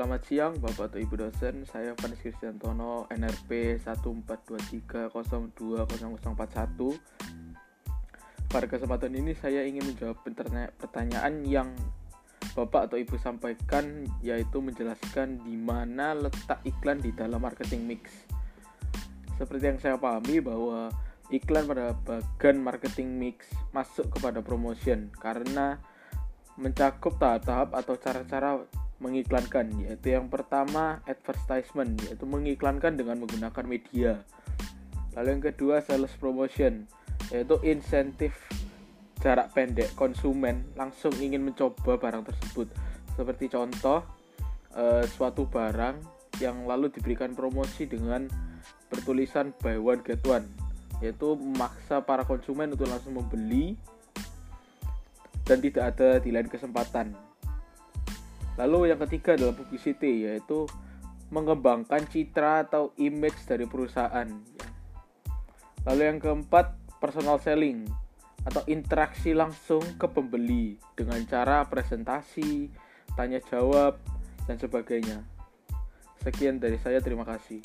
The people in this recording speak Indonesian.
Selamat siang Bapak atau Ibu dosen, saya Vanis Kristiantono, NRP 142302041. Pada kesempatan ini saya ingin menjawab pertanyaan yang Bapak atau Ibu sampaikan yaitu menjelaskan di mana letak iklan di dalam marketing mix. Seperti yang saya pahami bahwa iklan pada bagian marketing mix masuk kepada promotion karena mencakup tahap-tahap atau cara-cara mengiklankan yaitu yang pertama advertisement yaitu mengiklankan dengan menggunakan media. Lalu yang kedua sales promotion yaitu insentif jarak pendek konsumen langsung ingin mencoba barang tersebut. Seperti contoh eh, suatu barang yang lalu diberikan promosi dengan bertulisan buy one get one yaitu memaksa para konsumen untuk langsung membeli dan tidak ada di lain kesempatan Lalu yang ketiga adalah publicity yaitu mengembangkan citra atau image dari perusahaan. Lalu yang keempat personal selling atau interaksi langsung ke pembeli dengan cara presentasi, tanya jawab dan sebagainya. Sekian dari saya, terima kasih.